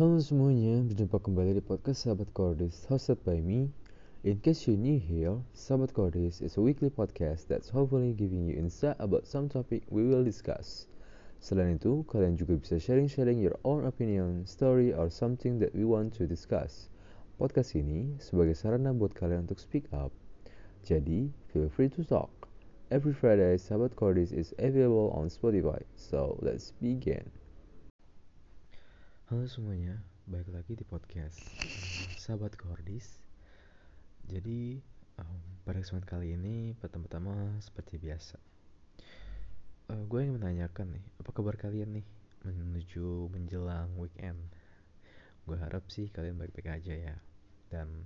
Halo semuanya, berjumpa kembali di podcast Sahabat Cordis hosted by me. In case you're new here, Sahabat Cordis is a weekly podcast that's hopefully giving you insight about some topic we will discuss. Selain itu, kalian juga bisa sharing-sharing your own opinion, story, or something that we want to discuss. Podcast ini sebagai sarana buat kalian untuk speak up. Jadi, feel free to talk. Every Friday, Sahabat Cordis is available on Spotify. So, let's begin. Halo semuanya, balik lagi di podcast uh, Sahabat Kordis. Jadi um, pada kesempatan kali ini pertama-tama seperti biasa, uh, gue ingin menanyakan nih, apa kabar kalian nih menuju menjelang weekend? Gue harap sih kalian baik-baik aja ya. Dan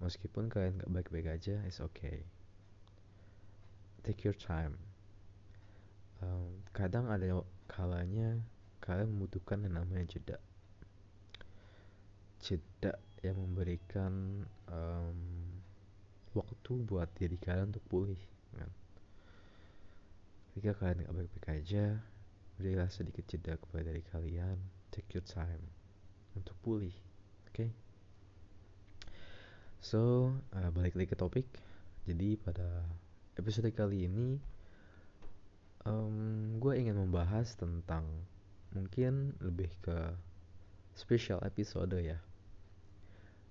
meskipun kalian gak baik-baik aja, it's okay. Take your time. Um, kadang ada kalanya kalian membutuhkan yang namanya jeda jeda yang memberikan um, waktu buat diri kalian untuk pulih kan? ketika kalian gak baik-baik aja berilah sedikit jeda kepada diri kalian take your time untuk pulih oke okay? so uh, balik lagi ke topik jadi pada episode kali ini um, gue ingin membahas tentang mungkin lebih ke special episode ya.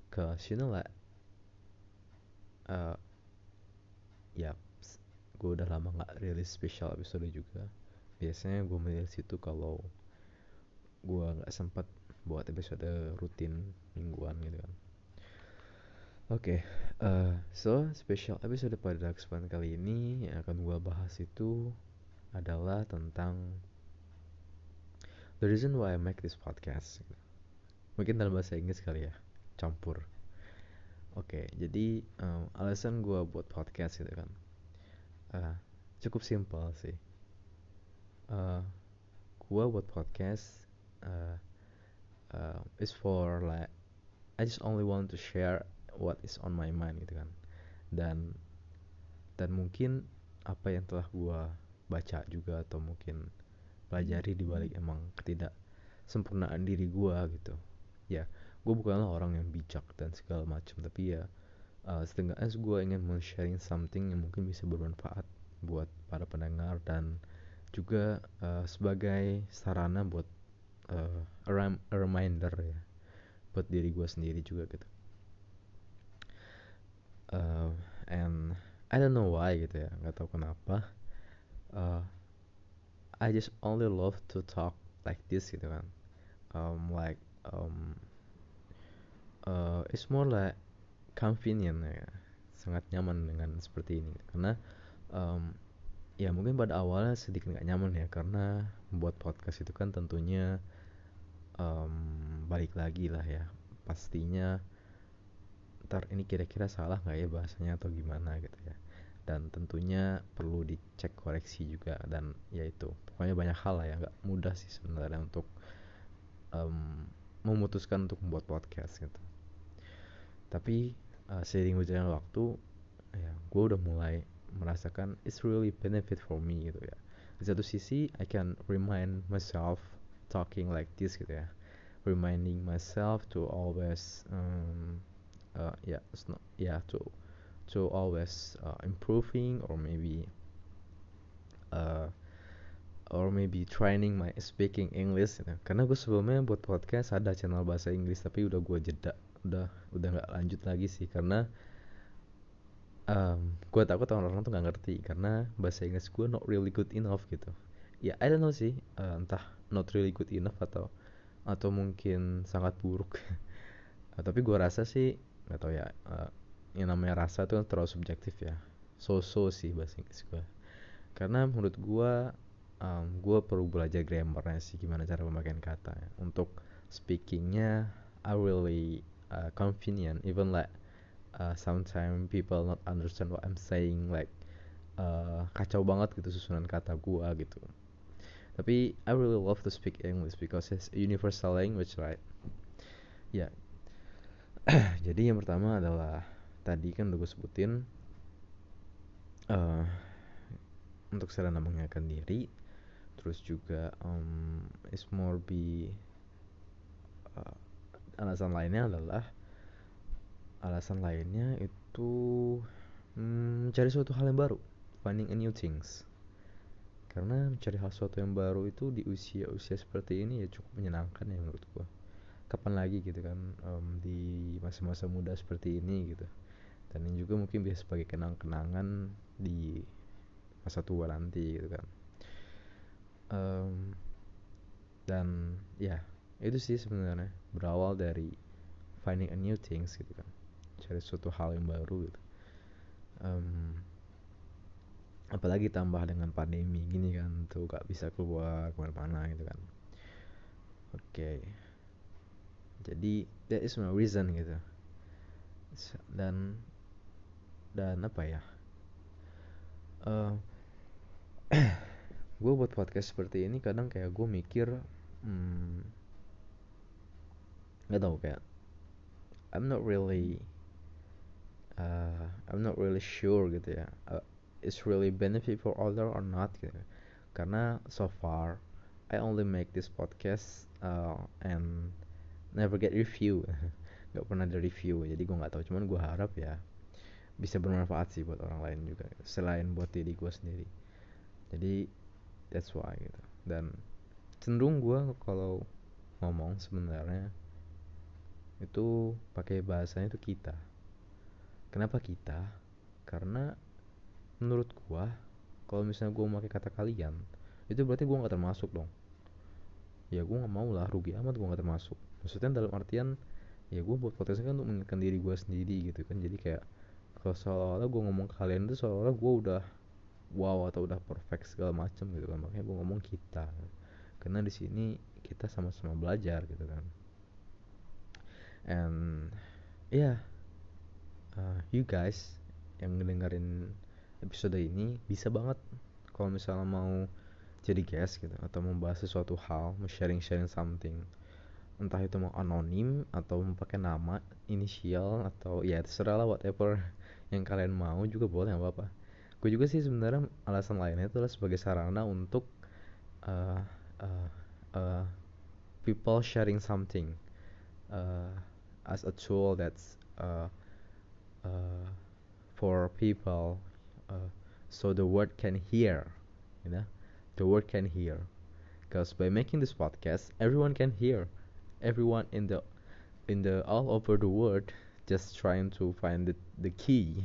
Ke sini lah uh, ya gue udah lama nggak rilis special episode juga. Biasanya gue merilis itu kalau gue nggak sempat buat episode rutin mingguan gitu kan. Oke okay, uh, so special episode pada kesempatan kali ini yang akan gue bahas itu adalah tentang the reason why I make this podcast mungkin dalam bahasa Inggris kali ya campur. Oke okay, jadi um, alasan gue buat podcast gitu kan uh, cukup simpel sih. Uh, gue buat podcast uh, uh, is for like I just only want to share what is on my mind gitu kan. Dan dan mungkin apa yang telah gue baca juga atau mungkin pelajari di balik emang ketidak sempurnaan diri gue gitu. Ya gue bukanlah orang yang bijak dan segala macam tapi ya uh, setengahnya gue ingin men-sharing something yang mungkin bisa bermanfaat buat para pendengar dan juga uh, sebagai sarana buat uh, a reminder ya buat diri gue sendiri juga gitu. Uh, and I don't know why gitu ya nggak tahu kenapa. Uh, I just only love to talk like this gitu kan. Um, like um, uh, it's more like convenient ya. Sangat nyaman dengan seperti ini. Karena um, ya mungkin pada awalnya sedikit nggak nyaman ya. Karena membuat podcast itu kan tentunya um, balik lagi lah ya. Pastinya ntar ini kira-kira salah nggak ya bahasanya atau gimana gitu ya. Dan tentunya perlu dicek koreksi juga dan ya itu pokoknya banyak hal lah ya nggak mudah sih sebenarnya untuk um, memutuskan untuk membuat podcast gitu. Tapi uh, seiring berjalannya waktu ya gue udah mulai merasakan it's really benefit for me gitu ya. Di satu sisi I can remind myself talking like this gitu ya. Reminding myself to always um, uh, yeah, not, yeah to to always uh, improving or maybe or maybe training my speaking English gitu. karena gue sebelumnya buat podcast ada channel bahasa Inggris tapi udah gue jeda. Udah udah nggak lanjut lagi sih karena um, gue takut orang-orang tuh nggak ngerti karena bahasa Inggris gue not really good enough gitu. Ya I don't know sih uh, entah not really good enough atau atau mungkin sangat buruk. Uh, tapi gue rasa sih nggak tau ya uh, yang namanya rasa tuh terlalu subjektif ya. So-so sih bahasa Inggris gue karena menurut gue um, gue perlu belajar grammarnya sih gimana cara pemakaian kata ya. untuk speakingnya I really uh, convenient even like uh, sometimes people not understand what I'm saying like uh, kacau banget gitu susunan kata gue gitu tapi I really love to speak English because it's a universal language right ya yeah. jadi yang pertama adalah tadi kan udah gue sebutin uh, untuk sarana mengenalkan diri terus juga um, is more be uh, alasan lainnya adalah alasan lainnya itu hmm, mencari suatu hal yang baru finding a new things. Karena mencari hal sesuatu yang baru itu di usia-usia seperti ini ya cukup menyenangkan ya menurut gua. Kapan lagi gitu kan um, di masa-masa muda seperti ini gitu. Dan ini juga mungkin bisa sebagai kenang-kenangan di masa tua nanti gitu kan um, dan ya itu sih sebenarnya. Berawal dari finding a new things gitu kan. Cari suatu hal yang baru gitu. Um, apalagi tambah dengan pandemi gini kan tuh gak bisa keluar ke mana-mana gitu kan. Oke. Okay jadi that is my reason gitu. Dan dan apa ya? Uh, gue buat podcast seperti ini kadang kayak gue mikir hmm, nggak tahu kayak I'm not really uh, I'm not really sure gitu ya uh, it's really benefit for other or not gitu karena so far I only make this podcast uh, and never get review. Nggak pernah ada review jadi gue nggak tahu. Cuman gue harap ya bisa bermanfaat sih buat orang lain juga selain buat diri gue sendiri. Jadi that's why gitu. Dan cenderung gue kalau ngomong sebenarnya itu pakai bahasanya itu kita. Kenapa kita? Karena menurut gue kalau misalnya gue memakai kata kalian itu berarti gue nggak termasuk dong. Ya gue nggak mau lah rugi amat gue nggak termasuk. Maksudnya dalam artian ya gue buat podcast kan untuk mengingatkan diri gue sendiri gitu kan. Jadi kayak kalau seolah-olah gue ngomong ke kalian tuh seolah-olah gue udah wow atau udah perfect segala macam gitu kan. Makanya gue ngomong kita. Karena di sini kita sama-sama belajar gitu kan. And yeah uh, you guys yang ngedengerin episode ini bisa banget kalau misalnya mau jadi guest gitu atau membahas sesuatu hal mau sharing sharing something entah itu mau anonim atau mau pakai nama inisial atau ya terserah lah whatever yang kalian mau juga boleh nggak apa-apa gue juga sih sebenarnya alasan lainnya itu adalah sebagai sarana untuk uh, uh, uh, people sharing something uh, as a tool that's uh, uh, for people uh, so the word can hear you know? The word can hear. Because by making this podcast everyone can hear. Everyone in the in the all over the world just trying to find the, the key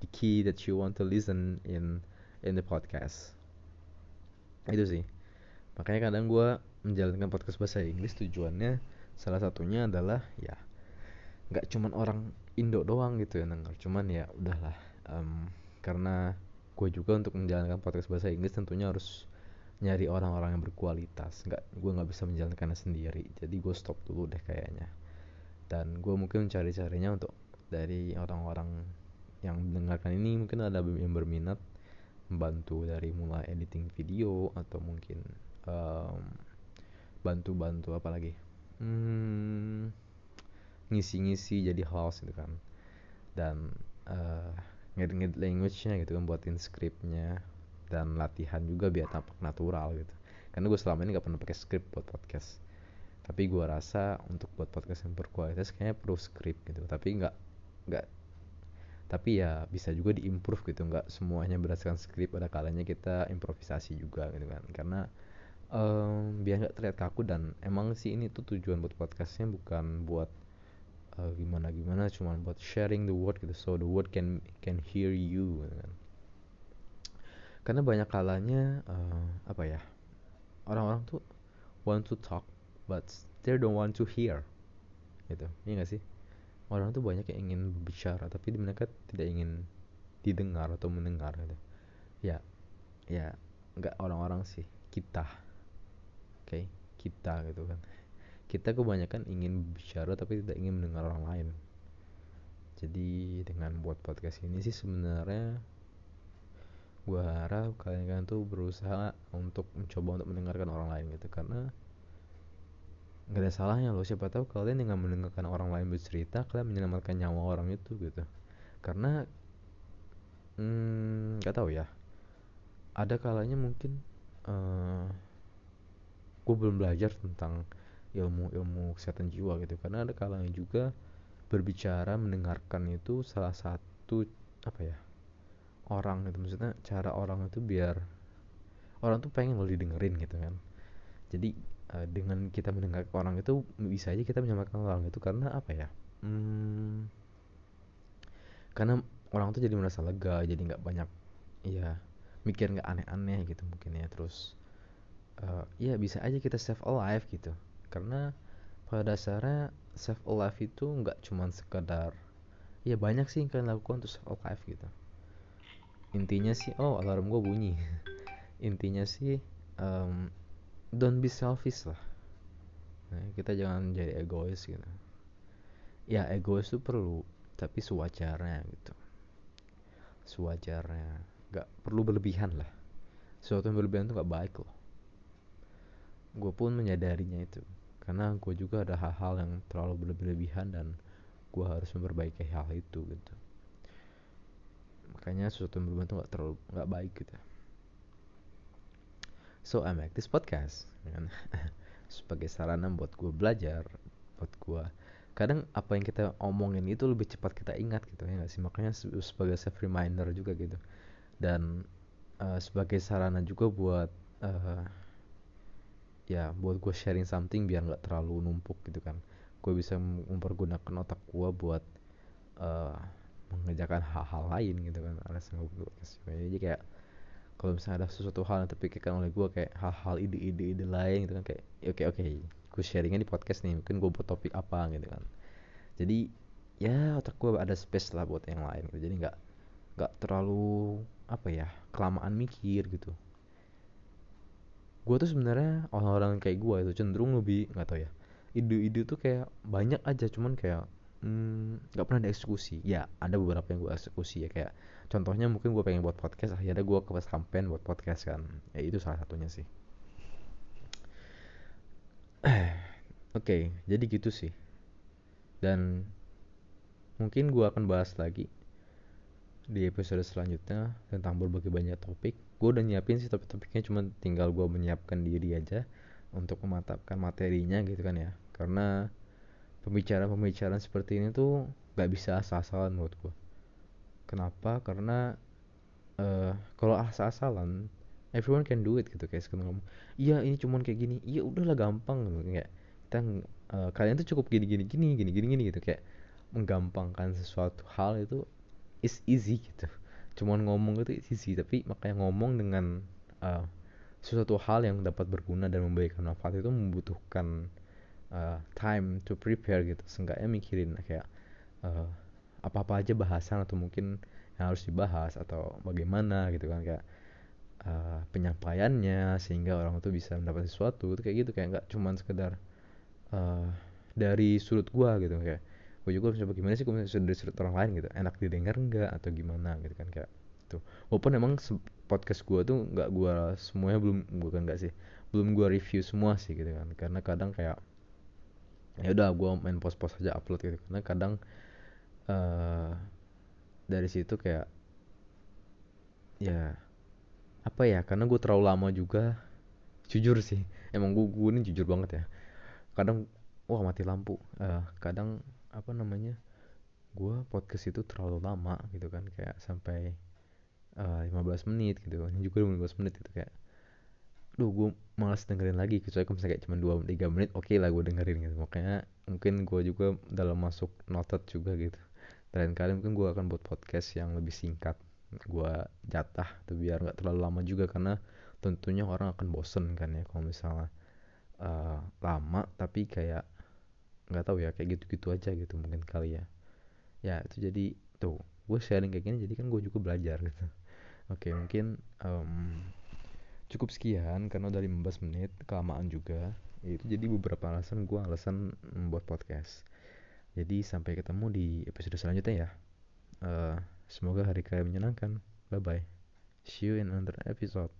the key that you want to listen in in the podcast. Itu sih. Makanya kadang gue menjalankan podcast bahasa Inggris tujuannya salah satunya adalah ya nggak cuman orang Indo doang gitu ya denger. Cuman ya udahlah um, karena gue juga untuk menjalankan podcast bahasa Inggris tentunya harus nyari orang-orang yang berkualitas. Nggak gue nggak bisa menjalankannya sendiri. Jadi gue stop dulu deh kayaknya. Dan gue mungkin mencari carinya untuk dari orang-orang yang mendengarkan ini mungkin ada yang berminat membantu dari mulai editing video atau mungkin bantu-bantu um, apa lagi? Hmm, ngisi-ngisi jadi host gitu kan. Dan uh, ngedit-ngedit language-nya gitu kan buatin scriptnya dan latihan juga biar tampak natural gitu. Karena gue selama ini gak pernah pakai script buat podcast. Tapi gue rasa untuk buat podcast yang berkualitas kayaknya perlu script gitu. Tapi nggak nggak tapi ya bisa juga diimprove gitu nggak semuanya berdasarkan script ada kalanya kita improvisasi juga gitu kan. Karena um, biar nggak terlihat kaku dan emang sih ini tuh tujuan buat podcastnya bukan buat uh, gimana gimana cuma buat sharing the word gitu so the word can can hear you gitu kan. Karena banyak kalanya uh, apa ya orang-orang tuh want to talk but they don't want to hear gitu. Iya gak sih orang tuh banyak yang ingin berbicara tapi mereka tidak ingin didengar atau mendengar gitu. Ya ya nggak orang-orang sih kita. Oke okay? kita gitu kan. Kita kebanyakan ingin bicara tapi tidak ingin mendengar orang lain. Jadi dengan buat podcast ini sih sebenarnya gue harap kalian-kalian tuh berusaha untuk mencoba untuk mendengarkan orang lain gitu. Karena nggak ada salahnya loh. Siapa tahu kalian dengan mendengarkan orang lain bercerita kalian menyelamatkan nyawa orang itu gitu. Karena hmm, nggak hmm, tahu ya. Ada kalanya mungkin uh, eh, gue belum belajar tentang ilmu ilmu kesehatan jiwa gitu. Karena ada kalanya juga berbicara mendengarkan itu salah satu apa ya orang itu maksudnya cara orang itu biar orang tuh pengen lo didengerin gitu kan jadi uh, dengan kita mendengar orang itu bisa aja kita menyampaikan orang itu karena apa ya? Hmm, karena orang tuh jadi merasa lega jadi nggak banyak ya mikir nggak aneh-aneh gitu mungkin ya. Terus uh, ya bisa aja kita save alive gitu. Karena pada dasarnya save alive itu nggak cuma sekedar ya banyak sih yang kalian lakukan untuk save alive gitu. Intinya sih oh alarm gue bunyi. Intinya sih um, don't be selfish lah. Nah, kita jangan jadi egois gitu. Ya egois itu perlu tapi sewajarnya gitu. Sewajarnya nggak perlu berlebihan lah. Sesuatu yang berlebihan itu nggak baik loh. Gue pun menyadarinya itu. Karena gue juga ada hal-hal yang terlalu berlebihan dan gue harus memperbaiki hal itu gitu. Makanya sesuatu yang berlebihan itu nggak terlalu nggak baik gitu so I make this podcast kan sebagai sarana buat gue belajar buat gue kadang apa yang kita omongin itu lebih cepat kita ingat gitu ya gak sih? Makanya sebagai self reminder juga gitu. Dan uh, sebagai sarana juga buat uh, ya buat gue sharing something biar nggak terlalu numpuk gitu kan. Gue bisa mempergunakan otak gue buat uh, mengerjakan hal-hal lain gitu kan alasan gue jadi kayak kalau misalnya ada sesuatu hal yang terpikirkan oleh gue kayak hal-hal ide-ide ide lain gitu kan kayak oke okay, oke okay, gue sharingnya di podcast nih mungkin gue buat topik apa gitu kan. Jadi ya otak gue ada space lah buat yang lain gitu. Jadi nggak nggak terlalu apa ya kelamaan mikir gitu. Gue tuh sebenarnya orang-orang kayak gue itu cenderung lebih nggak tau ya ide-ide tuh kayak banyak aja cuman kayak nggak hmm, pernah dieksekusi ya ada beberapa yang gue eksekusi ya kayak contohnya mungkin gue pengen buat podcast akhirnya gue ke campaign buat podcast kan ya itu salah satunya sih Oke, okay, jadi gitu sih. Dan mungkin gue akan bahas lagi di episode selanjutnya tentang berbagai banyak topik. Gue udah nyiapin sih topik-topiknya, cuma tinggal gue menyiapkan diri aja untuk mematapkan materinya gitu kan ya. Karena pembicaraan-pembicaraan seperti ini tuh gak bisa asal-asalan menurut gue. Kenapa? Karena uh, kalau asal-asalan everyone can do it gitu kayak sekarang ngomong iya ini cuman kayak gini iya udahlah gampang gitu kayak kita uh, kalian tuh cukup gini gini gini gini gini gini gitu kayak menggampangkan sesuatu hal itu is easy gitu cuman ngomong itu easy tapi makanya ngomong dengan uh, sesuatu hal yang dapat berguna dan memberikan manfaat itu membutuhkan uh, time to prepare gitu. Seenggaknya mikirin kayak uh, apa-apa aja bahasan atau mungkin yang harus dibahas atau bagaimana gitu kan kayak uh, penyampaiannya sehingga orang itu bisa mendapat sesuatu itu kayak gitu. Kayak nggak cuman sekedar uh, dari sudut gua gitu. Kayak gua juga bisa bagaimana sih kalau dari sudut orang lain gitu? Enak didengar nggak atau gimana gitu kan kayak tuh walaupun emang podcast gua tuh nggak gua semuanya belum bukan nggak sih belum gua review semua sih gitu kan. Karena kadang kayak ya udah gua main post-post aja upload gitu. Karena kadang uh, dari situ kayak ya apa ya karena gue terlalu lama juga jujur sih. Emang gue, gue ini jujur banget ya. Kadang wah mati lampu. Uh, kadang apa namanya gue podcast itu terlalu lama gitu kan. Kayak sampai uh, eh, 15 menit gitu. Ini juga 15 menit gitu kayak duh gue malas dengerin lagi kecuali kalau misalnya kayak cuma 2-3 menit oke okay lah gue dengerin gitu. Makanya mungkin gue juga dalam masuk noted juga gitu. Dan kali mungkin gue akan buat podcast yang lebih singkat gue jatah tuh biar nggak terlalu lama juga karena tentunya orang akan bosen kan ya kalau misalnya uh, lama tapi kayak nggak tahu ya kayak gitu-gitu aja gitu mungkin kali ya. Ya itu jadi tuh gue sharing kayak gini jadi kan gue juga belajar gitu. Oke mungkin um, cukup sekian karena udah 15 menit kelamaan juga itu jadi beberapa alasan gue alasan membuat podcast jadi sampai ketemu di episode selanjutnya ya uh, Semoga hari kalian menyenangkan. Bye bye. See you in another episode.